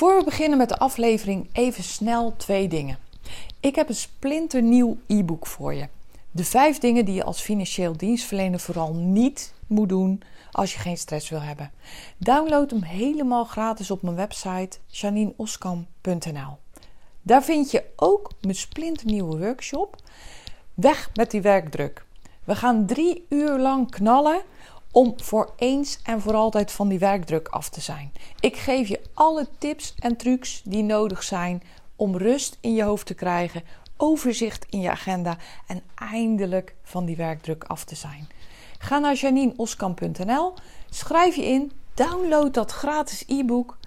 Voor we beginnen met de aflevering, even snel twee dingen. Ik heb een splinternieuw e-book voor je. De vijf dingen die je als financieel dienstverlener vooral niet moet doen als je geen stress wil hebben. Download hem helemaal gratis op mijn website janineoskam.nl. Daar vind je ook mijn splinternieuwe workshop. Weg met die werkdruk. We gaan drie uur lang knallen om voor eens en voor altijd van die werkdruk af te zijn. Ik geef je alle tips en trucs die nodig zijn om rust in je hoofd te krijgen, overzicht in je agenda en eindelijk van die werkdruk af te zijn. Ga naar janineoskamp.nl, schrijf je in, download dat gratis e-book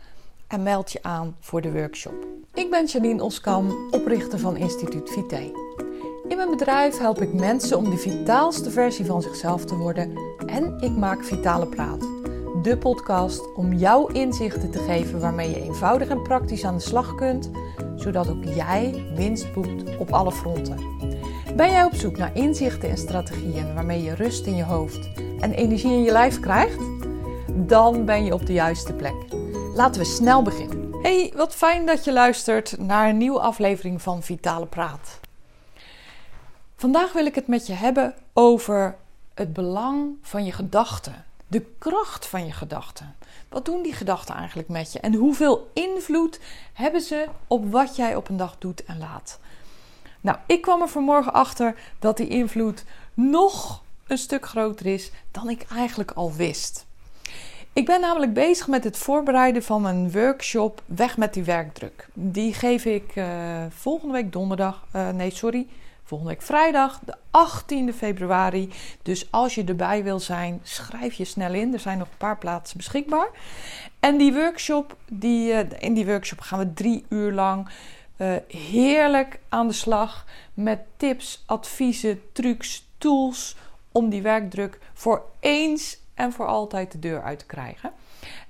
en meld je aan voor de workshop. Ik ben Janine Oskam, oprichter van Instituut Vite. In mijn bedrijf help ik mensen om de vitaalste versie van zichzelf te worden en ik maak Vitale Praat, de podcast om jouw inzichten te geven waarmee je eenvoudig en praktisch aan de slag kunt, zodat ook jij winst boekt op alle fronten. Ben jij op zoek naar inzichten en strategieën waarmee je rust in je hoofd en energie in je lijf krijgt? Dan ben je op de juiste plek. Laten we snel beginnen. Hey, wat fijn dat je luistert naar een nieuwe aflevering van Vitale Praat. Vandaag wil ik het met je hebben over het belang van je gedachten. De kracht van je gedachten. Wat doen die gedachten eigenlijk met je? En hoeveel invloed hebben ze op wat jij op een dag doet en laat? Nou, ik kwam er vanmorgen achter dat die invloed nog een stuk groter is dan ik eigenlijk al wist. Ik ben namelijk bezig met het voorbereiden van mijn workshop Weg met die werkdruk. Die geef ik uh, volgende week donderdag, uh, nee sorry, volgende week vrijdag, de 18e februari. Dus als je erbij wil zijn, schrijf je snel in. Er zijn nog een paar plaatsen beschikbaar. En die workshop, die, uh, in die workshop gaan we drie uur lang heerlijk aan de slag met tips, adviezen, trucs, tools om die werkdruk voor eens en voor altijd de deur uit te krijgen.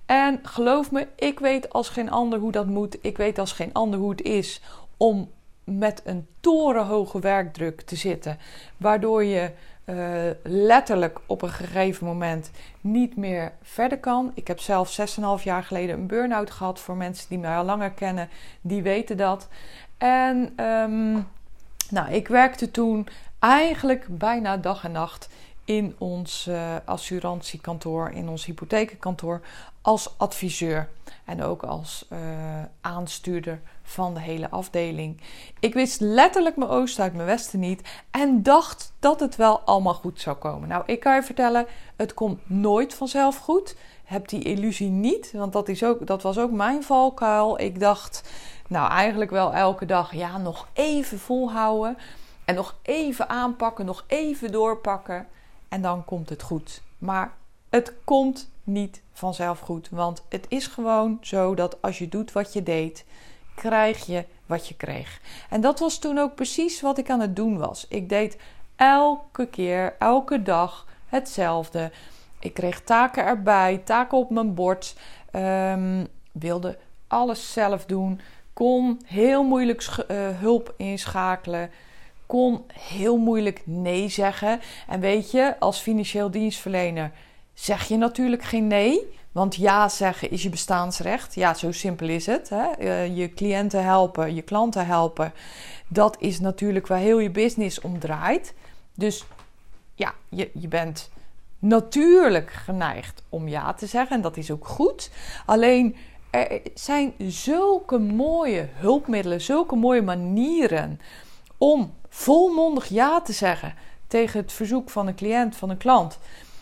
En geloof me, ik weet als geen ander hoe dat moet. Ik weet als geen ander hoe het is om met een torenhoge werkdruk te zitten, waardoor je uh, letterlijk op een gegeven moment niet meer verder kan. Ik heb zelf 6,5 jaar geleden een burn-out gehad. Voor mensen die mij al langer kennen, die weten dat. En um, nou, ik werkte toen eigenlijk bijna dag en nacht in ons uh, assurantiekantoor, in ons hypothekenkantoor, als adviseur en ook als uh, aanstuurder van de hele afdeling. Ik wist letterlijk mijn oosten uit mijn westen niet en dacht dat het wel allemaal goed zou komen. Nou, ik kan je vertellen, het komt nooit vanzelf goed. Heb die illusie niet, want dat, is ook, dat was ook mijn valkuil. Ik dacht, nou eigenlijk wel elke dag, ja, nog even volhouden en nog even aanpakken, nog even doorpakken en dan komt het goed. Maar het komt niet vanzelf goed, want het is gewoon zo dat als je doet wat je deed, krijg je wat je kreeg. En dat was toen ook precies wat ik aan het doen was. Ik deed elke keer, elke dag hetzelfde. Ik kreeg taken erbij, taken op mijn bord, um, wilde alles zelf doen, kon heel moeilijk uh, hulp inschakelen kon heel moeilijk nee zeggen. En weet je, als financieel dienstverlener zeg je natuurlijk geen nee. Want ja zeggen is je bestaansrecht. Ja, zo simpel is het. Hè? Eh, je cliënten helpen, je klanten helpen. Dat is natuurlijk waar heel je business om draait. Dus ja, je, je bent natuurlijk geneigd om ja te zeggen. En dat is ook goed. Alleen er zijn zulke mooie hulpmiddelen, zulke mooie manieren om volmondig ja te zeggen tegen het verzoek van een cliënt, van een klant.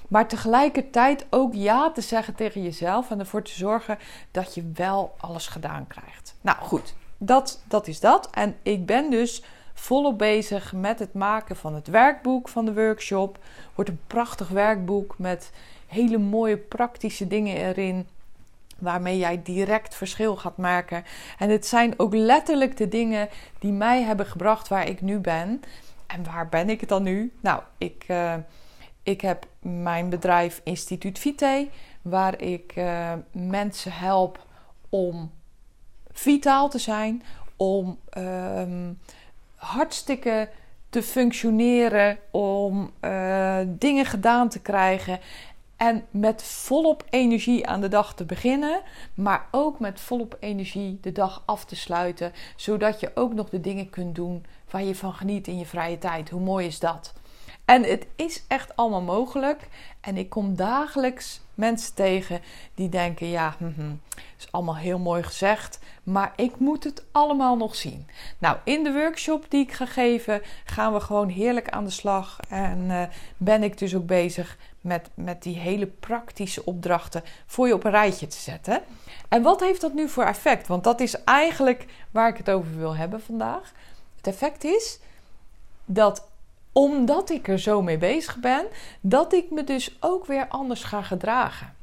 Maar tegelijkertijd ook ja te zeggen tegen jezelf en ervoor te zorgen dat je wel alles gedaan krijgt. Nou goed, dat, dat is dat. En ik ben dus volop bezig met het maken van het werkboek van de workshop. Wordt een prachtig werkboek met hele mooie praktische dingen erin waarmee jij direct verschil gaat maken. En het zijn ook letterlijk de dingen die mij hebben gebracht waar ik nu ben. En waar ben ik dan nu? Nou, ik, uh, ik heb mijn bedrijf Instituut Vite, waar ik uh, mensen help om vitaal te zijn, om um, hartstikke te functioneren, om uh, dingen gedaan te krijgen En met volop energie aan de dag te beginnen, maar ook met volop energie de dag af te sluiten, zodat je ook nog de dingen kunt doen waar je van geniet in je vrije tijd. Hoe mooi is dat? En het is echt allemaal mogelijk. En ik kom dagelijks mensen tegen die denken: ja, hm, is allemaal heel mooi gezegd, maar ik moet het allemaal nog zien. Nou, in de workshop die ik ga geven, gaan we gewoon heerlijk aan de slag. En uh, ben ik dus ook bezig met, met die hele praktische opdrachten voor je op een rijtje te zetten. En wat heeft dat nu voor effect? Want dat is eigenlijk waar ik het over wil hebben vandaag. Het effect is dat omdat ik er zo mee bezig ben, dat ik me dus ook weer anders ga gedragen.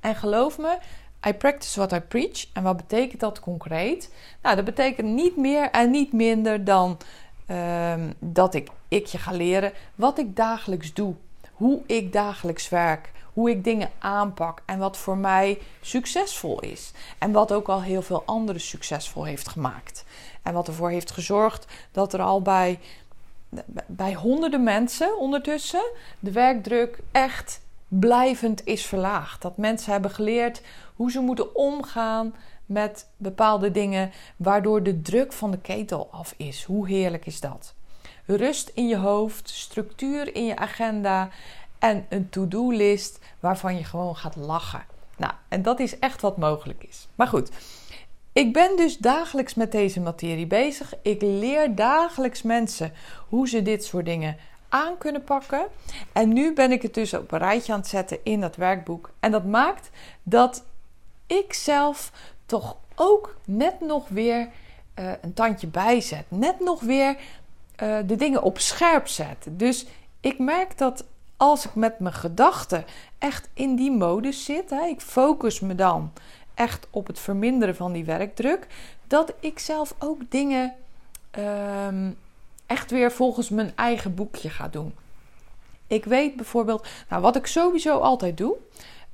En geloof me, I practice what I preach. En wat betekent dat concreet? Nou, dat betekent niet meer en niet minder dan um, dat ik, ik je ga leren wat ik dagelijks doe. Hoe ik dagelijks werk. Hoe ik dingen aanpak. En wat voor mij succesvol is. En wat ook al heel veel anderen succesvol heeft gemaakt. En wat ervoor heeft gezorgd dat er al bij bij honderden mensen ondertussen de werkdruk echt blijvend is verlaagd. Dat mensen hebben geleerd hoe ze moeten omgaan met bepaalde dingen, waardoor de druk van de ketel af is. Hoe heerlijk is dat? Rust in je hoofd, structuur in je agenda en een to-do-list waarvan je gewoon gaat lachen. Nou, en dat is echt wat mogelijk is. Maar goed, ik ben dus dagelijks met deze materie bezig. Ik leer dagelijks mensen hoe ze dit soort dingen aan kunnen pakken. En nu ben ik het dus op een rijtje aan het zetten in dat werkboek. En dat maakt dat ik zelf toch ook net nog weer uh, een tandje bijzet. Net nog weer uh, de dingen op scherp zet. Dus ik merk dat als ik met mijn gedachten echt in die modus zit, hè, ik focus me dan echt op het verminderen van die werkdruk, dat ik zelf ook dingen um, echt weer volgens mijn eigen boekje ga doen. Ik weet bijvoorbeeld, nou wat ik sowieso altijd doe,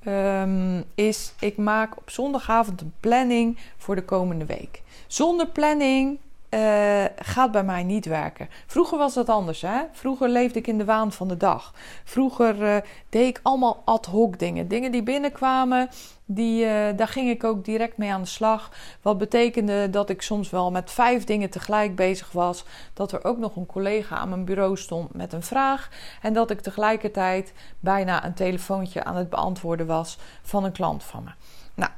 um, is ik maak op zondagavond een planning voor de komende week. Zonder planning uh, gaat bij mij niet werken. Vroeger was dat anders. Hè? Vroeger leefde ik in de waan van de dag. Vroeger uh, deed ik allemaal ad hoc dingen. Dingen die binnenkwamen, die, uh, daar ging ik ook direct mee aan de slag. Wat betekende dat ik soms wel met vijf dingen tegelijk bezig was. Dat er ook nog een collega aan mijn bureau stond met een vraag. En dat ik tegelijkertijd bijna een telefoontje aan het beantwoorden was van een klant van me. Nou,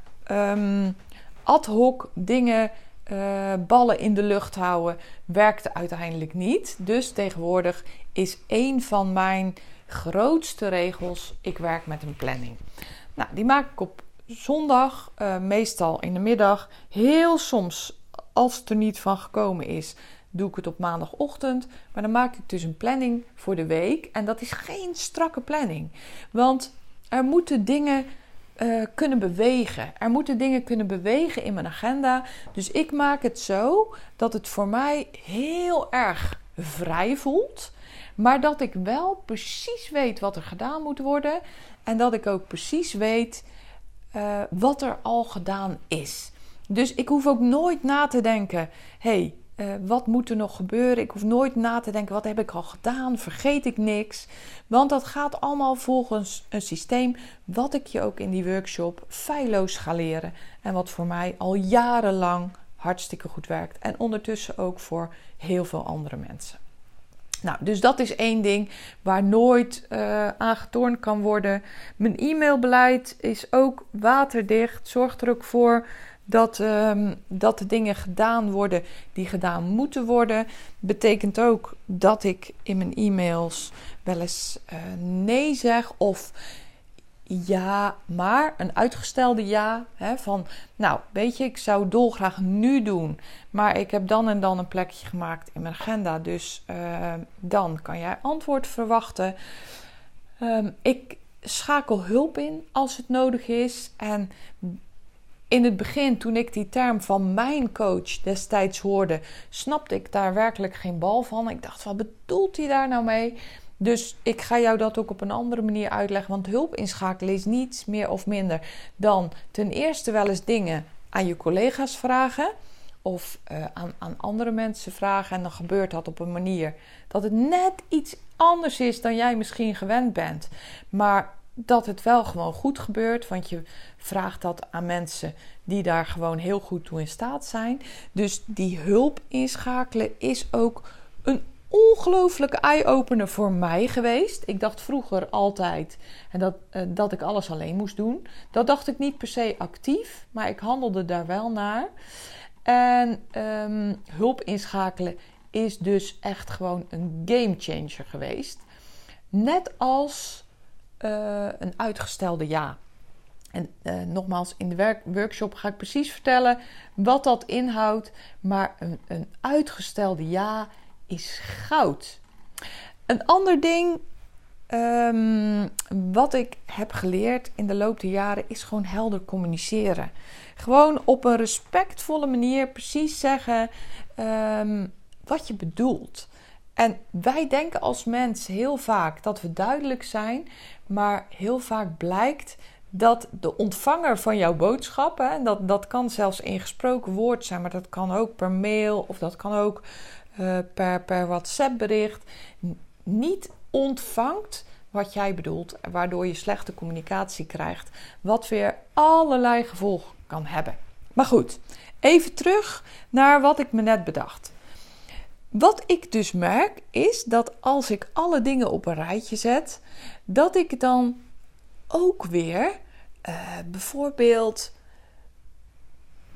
um, ad hoc dingen uh, ballen in de lucht houden werkte uiteindelijk niet. Dus tegenwoordig is een van mijn grootste regels: ik werk met een planning. Nou, die maak ik op zondag, uh, meestal in de middag. Heel soms, als het er niet van gekomen is, doe ik het op maandagochtend. Maar dan maak ik dus een planning voor de week. En dat is geen strakke planning. Want er moeten dingen uh, kunnen bewegen. Er moeten dingen kunnen bewegen in mijn agenda. Dus ik maak het zo dat het voor mij heel erg vrij voelt. Maar dat ik wel precies weet wat er gedaan moet worden. En dat ik ook precies weet uh, wat er al gedaan is. Dus ik hoef ook nooit na te denken: hey, uh, wat moet er nog gebeuren? Ik hoef nooit na te denken: wat heb ik al gedaan? Vergeet ik niks? Want dat gaat allemaal volgens een systeem wat ik je ook in die workshop feilloos ga leren. En wat voor mij al jarenlang hartstikke goed werkt. En ondertussen ook voor heel veel andere mensen. Nou, dus dat is één ding waar nooit uh, aan getornd kan worden. Mijn e-mailbeleid is ook waterdicht. Zorg er ook voor dat, um, dat de dingen gedaan worden die gedaan moeten worden. Betekent ook dat ik in mijn e-mails wel eens uh, nee zeg of ja, maar een uitgestelde ja. Hè, van, nou, weet je, ik zou dolgraag nu doen. Maar ik heb dan en dan een plekje gemaakt in mijn agenda. Dus uh, dan kan jij antwoord verwachten. Um, ik schakel hulp in als het nodig is. En in het begin, toen ik die term van mijn coach destijds hoorde, snapte ik daar werkelijk geen bal van. Ik dacht, wat bedoelt hij daar nou mee? Dus ik ga jou dat ook op een andere manier uitleggen. Want hulp inschakelen is niets meer of minder dan ten eerste wel eens dingen aan je collega's vragen. Of uh, aan, aan andere mensen vragen. En dan gebeurt dat op een manier dat het net iets anders is dan jij misschien gewend bent. Maar dat het wel gewoon goed gebeurt. Want je vraagt dat aan mensen die daar gewoon heel goed toe in staat zijn. Dus die hulp inschakelen is ook een ongelooflijke eye-opener voor mij geweest. Ik dacht vroeger altijd en dat, uh, dat ik alles alleen moest doen. Dat dacht ik niet per se actief, maar ik handelde daar wel naar. En um, hulp inschakelen is dus echt gewoon een game changer geweest. Net als uh, een uitgestelde ja. En uh, nogmaals, in de werk, workshop ga ik precies vertellen wat dat inhoudt. Maar een, een uitgestelde ja is goud. Een ander ding um, wat ik heb geleerd in de loop der jaren is gewoon helder communiceren. Gewoon op een respectvolle manier precies zeggen um, wat je bedoelt. En wij denken als mens heel vaak dat we duidelijk zijn, maar heel vaak blijkt dat de ontvanger van jouw boodschap, hè, dat, dat kan zelfs in gesproken woord zijn, maar dat kan ook per mail of dat kan ook uh, per, per WhatsApp bericht, niet ontvangt wat jij bedoelt, waardoor je slechte communicatie krijgt, wat weer allerlei gevolgen kan hebben. Maar goed, even terug naar wat ik me net bedacht. Wat ik dus merk is dat als ik alle dingen op een rijtje zet, dat ik dan ook weer uh, bijvoorbeeld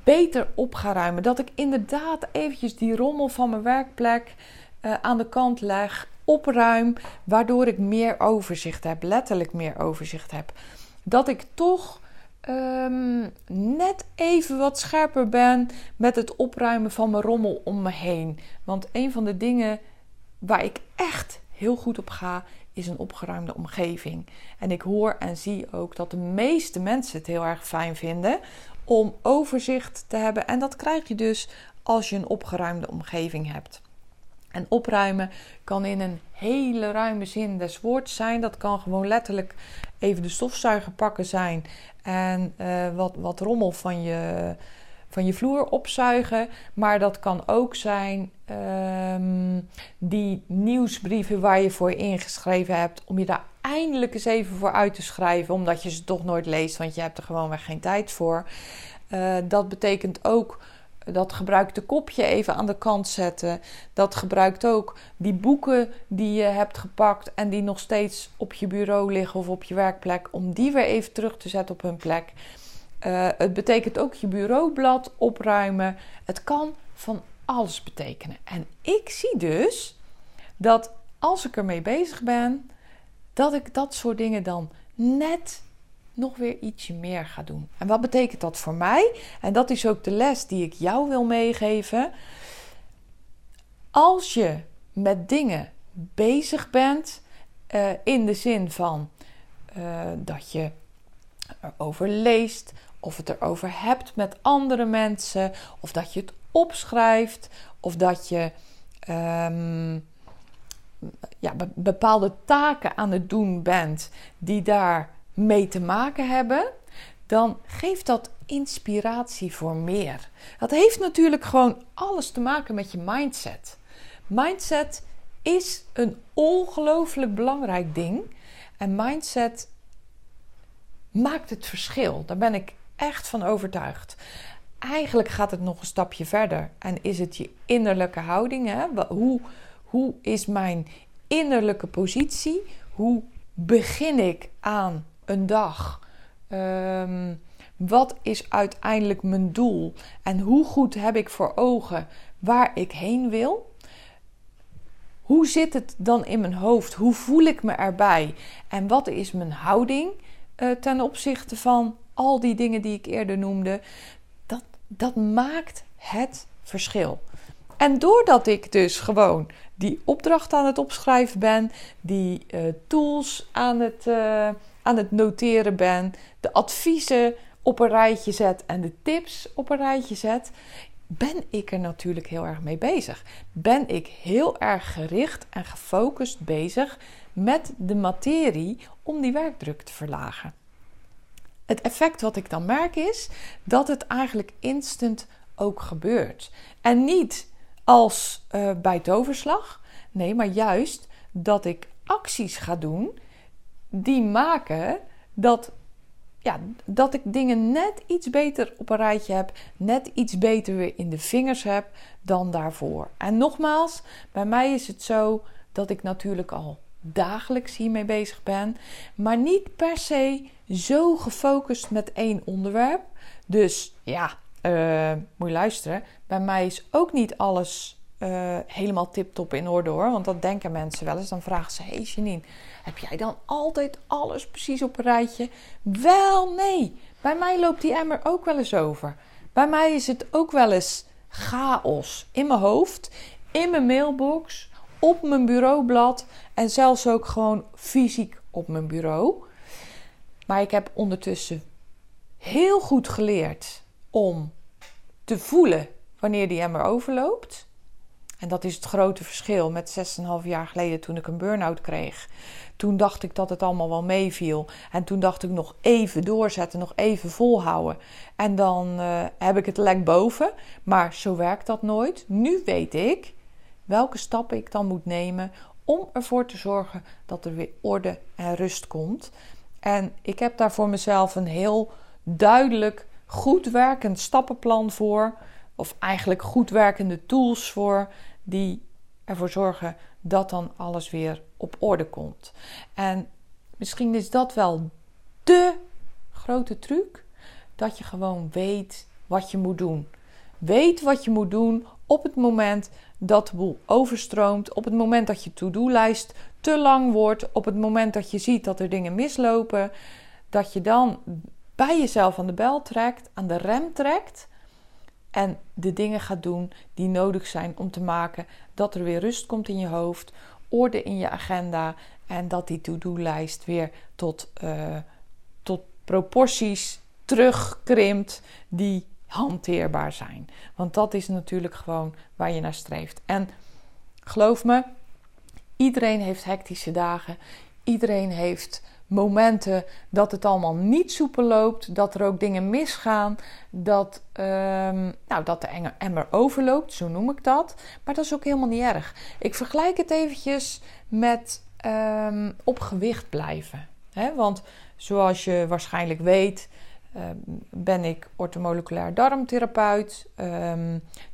beter op ga ruimen. Dat ik inderdaad eventjes die rommel van mijn werkplek uh, aan de kant leg, opruim, waardoor ik meer overzicht heb, letterlijk meer overzicht heb. Dat ik toch um, net even wat scherper ben met het opruimen van mijn rommel om me heen. Want een van de dingen waar ik echt heel goed op ga, is een opgeruimde omgeving. En ik hoor en zie ook dat de meeste mensen het heel erg fijn vinden om overzicht te hebben. En dat krijg je dus als je een opgeruimde omgeving hebt. En opruimen kan in een hele ruime zin des woords zijn. Dat kan gewoon letterlijk even de stofzuiger pakken zijn en uh, wat, wat rommel van je, van je vloer opzuigen. Maar dat kan ook zijn um, die nieuwsbrieven waar je voor ingeschreven hebt, om je daar eindelijk eens even voor uit te schrijven, omdat je ze toch nooit leest, want je hebt er gewoon weer geen tijd voor. Uh, dat betekent ook dat gebruikte kopje even aan de kant zetten. Dat gebruikt ook die boeken die je hebt gepakt en die nog steeds op je bureau liggen of op je werkplek, om die weer even terug te zetten op hun plek. Uh, het betekent ook je bureaublad opruimen. Het kan van alles betekenen. En ik zie dus dat als ik ermee bezig ben, dat ik dat soort dingen dan net nog weer ietsje meer ga doen. En wat betekent dat voor mij? En dat is ook de les die ik jou wil meegeven. Als je met dingen bezig bent, uh, in de zin van uh, dat je erover leest, of het erover hebt met andere mensen, of dat je het opschrijft, of dat je um, ja, bepaalde taken aan het doen bent die daar mee te maken hebben, dan geeft dat inspiratie voor meer. Dat heeft natuurlijk gewoon alles te maken met je mindset. Mindset is een ongelooflijk belangrijk ding. En mindset maakt het verschil. Daar ben ik echt van overtuigd. Eigenlijk gaat het nog een stapje verder. En is het je innerlijke houding? Hè? Hoe, hoe is mijn innerlijke positie? Hoe begin ik aan een dag? Um, wat is uiteindelijk mijn doel? En hoe goed heb ik voor ogen waar ik heen wil? Hoe zit het dan in mijn hoofd? Hoe voel ik me erbij? En wat is mijn houding uh, ten opzichte van al die dingen die ik eerder noemde? Dat, maakt het verschil. En doordat ik dus gewoon die opdracht aan het opschrijven ben, die uh, tools aan het, uh, aan het noteren ben, de adviezen op een rijtje zet en de tips op een rijtje zet, ben ik er natuurlijk heel erg mee bezig. Ben ik heel erg gericht en gefocust bezig met de materie om die werkdruk te verlagen. Het effect wat ik dan merk is dat het eigenlijk instant ook gebeurt. En niet als uh, bij toverslag, nee, maar juist dat ik acties ga doen die maken dat, ja, dat ik dingen net iets beter op een rijtje heb, net iets beter weer in de vingers heb dan daarvoor. En nogmaals, bij mij is het zo dat ik natuurlijk al dagelijks hiermee bezig ben, maar niet per se zo gefocust met één onderwerp. Dus ja, uh, moet je luisteren. Bij mij is ook niet alles uh, helemaal tip-top in orde hoor. Want dat denken mensen wel eens. Dan vragen ze: Hey Janine, heb jij dan altijd alles precies op een rijtje? Wel, nee. Bij mij loopt die emmer ook wel eens over. Bij mij is het ook wel eens chaos in mijn hoofd, in mijn mailbox, op mijn bureaublad en zelfs ook gewoon fysiek op mijn bureau. Maar ik heb ondertussen heel goed geleerd om te voelen wanneer die emmer overloopt. En dat is het grote verschil met 6,5 jaar geleden toen ik een burn-out kreeg. Toen dacht ik dat het allemaal wel meeviel. En toen dacht ik nog even doorzetten, nog even volhouden. En dan uh, heb ik het lek boven. Maar zo werkt dat nooit. Nu weet ik welke stappen ik dan moet nemen om ervoor te zorgen dat er weer orde en rust komt. En ik heb daar voor mezelf een heel duidelijk, goed werkend stappenplan voor. Of eigenlijk goed werkende tools voor die ervoor zorgen dat dan alles weer op orde komt. En misschien is dat wel de grote truc: dat je gewoon weet wat je moet doen. Weet wat je moet doen op het moment dat de boel overstroomt, op het moment dat je to-do-lijst te lang wordt, op het moment dat je ziet dat er dingen mislopen, dat je dan bij jezelf aan de bel trekt, aan de rem trekt en de dingen gaat doen die nodig zijn om te maken dat er weer rust komt in je hoofd, orde in je agenda en dat die to-do-lijst weer tot, uh, tot proporties terugkrimpt die hanteerbaar zijn. Want dat is natuurlijk gewoon waar je naar streeft. En geloof me, iedereen heeft hectische dagen. Iedereen heeft momenten dat het allemaal niet soepel loopt, dat er ook dingen misgaan, dat, um, nou, dat de emmer overloopt, zo noem ik dat. Maar dat is ook helemaal niet erg. Ik vergelijk het eventjes met um, op gewicht blijven. Hè? Want zoals je waarschijnlijk weet, ben ik ortomoleculair darmtherapeut,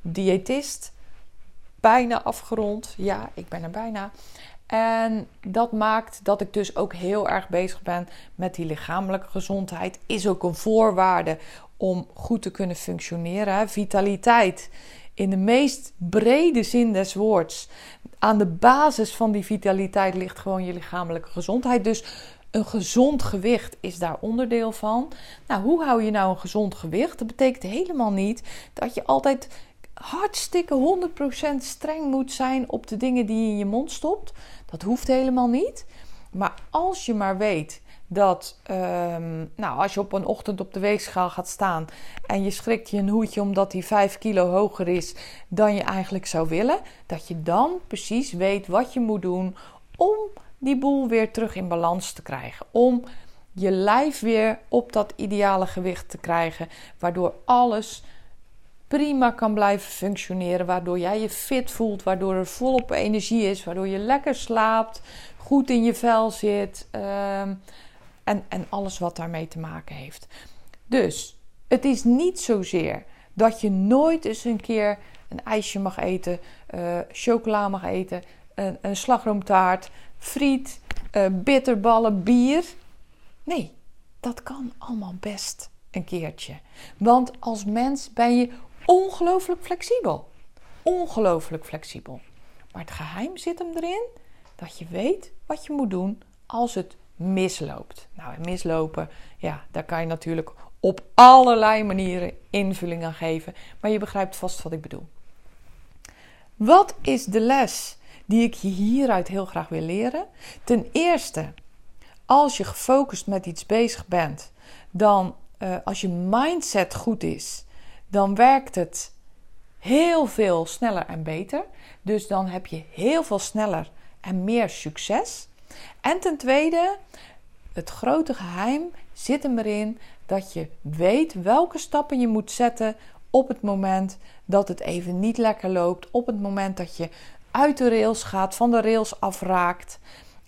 diëtist, bijna afgerond. Ja, ik ben er bijna. En dat maakt dat ik dus ook heel erg bezig ben met die lichamelijke gezondheid. Is ook een voorwaarde om goed te kunnen functioneren. Vitaliteit in de meest brede zin des woords. Aan de basis van die vitaliteit ligt gewoon je lichamelijke gezondheid. Dus een gezond gewicht is daar onderdeel van. Nou, hoe hou je nou een gezond gewicht? Dat betekent helemaal niet dat je altijd hartstikke 100% streng moet zijn op de dingen die je in je mond stopt. Dat hoeft helemaal niet. Maar als je maar weet dat, um, nou, als je op een ochtend op de weegschaal gaat staan en je schrikt je een hoedje omdat die 5 kilo hoger is dan je eigenlijk zou willen, dat je dan precies weet wat je moet doen om die boel weer terug in balans te krijgen. Om je lijf weer op dat ideale gewicht te krijgen, waardoor alles prima kan blijven functioneren. Waardoor jij je fit voelt, waardoor er volop energie is, waardoor je lekker slaapt, goed in je vel zit ehm, en, en alles wat daarmee te maken heeft. Dus het is niet zozeer dat je nooit eens een keer een ijsje mag eten, uh, chocola mag eten, een, een slagroomtaart, friet, uh, bitterballen, bier. Nee, dat kan allemaal best een keertje. Want als mens ben je ongelooflijk flexibel. Ongelooflijk flexibel. Maar het geheim zit hem erin dat je weet wat je moet doen als het misloopt. Nou, en mislopen, ja, daar kan je natuurlijk op allerlei manieren invulling aan geven. Maar je begrijpt vast wat ik bedoel. Wat is de les die ik je hieruit heel graag wil leren? Ten eerste, als je gefocust met iets bezig bent, dan uh, als je mindset goed is, dan werkt het heel veel sneller en beter. Dus dan heb je heel veel sneller en meer succes. En ten tweede, het grote geheim zit hem erin dat je weet welke stappen je moet zetten op het moment dat het even niet lekker loopt, op het moment dat je uit de rails gaat, van de rails afraakt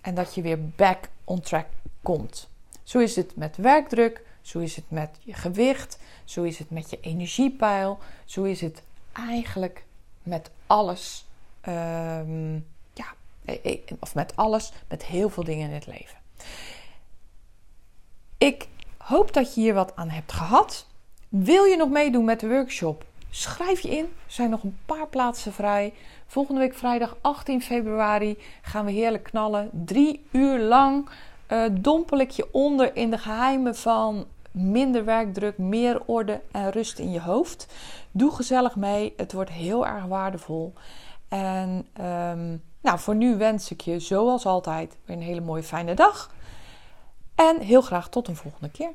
en dat je weer back on track komt. Zo is het met werkdruk, zo is het met je gewicht, zo is het met je energiepeil, zo is het eigenlijk met alles. Ehm, ja, eh, eh, of met alles, met heel veel dingen in het leven. Ik hoop dat je hier wat aan hebt gehad. Wil je nog meedoen met de workshop? Schrijf je in. Er zijn nog een paar plaatsen vrij. Volgende week vrijdag 18 februari gaan we heerlijk knallen. Drie uur lang uh, dompel ik je onder in de geheimen van minder werkdruk, meer orde en rust in je hoofd. Doe gezellig mee. Het wordt heel erg waardevol. En um, nou, voor nu wens ik je zoals altijd weer een hele mooie fijne dag. En heel graag tot een volgende keer.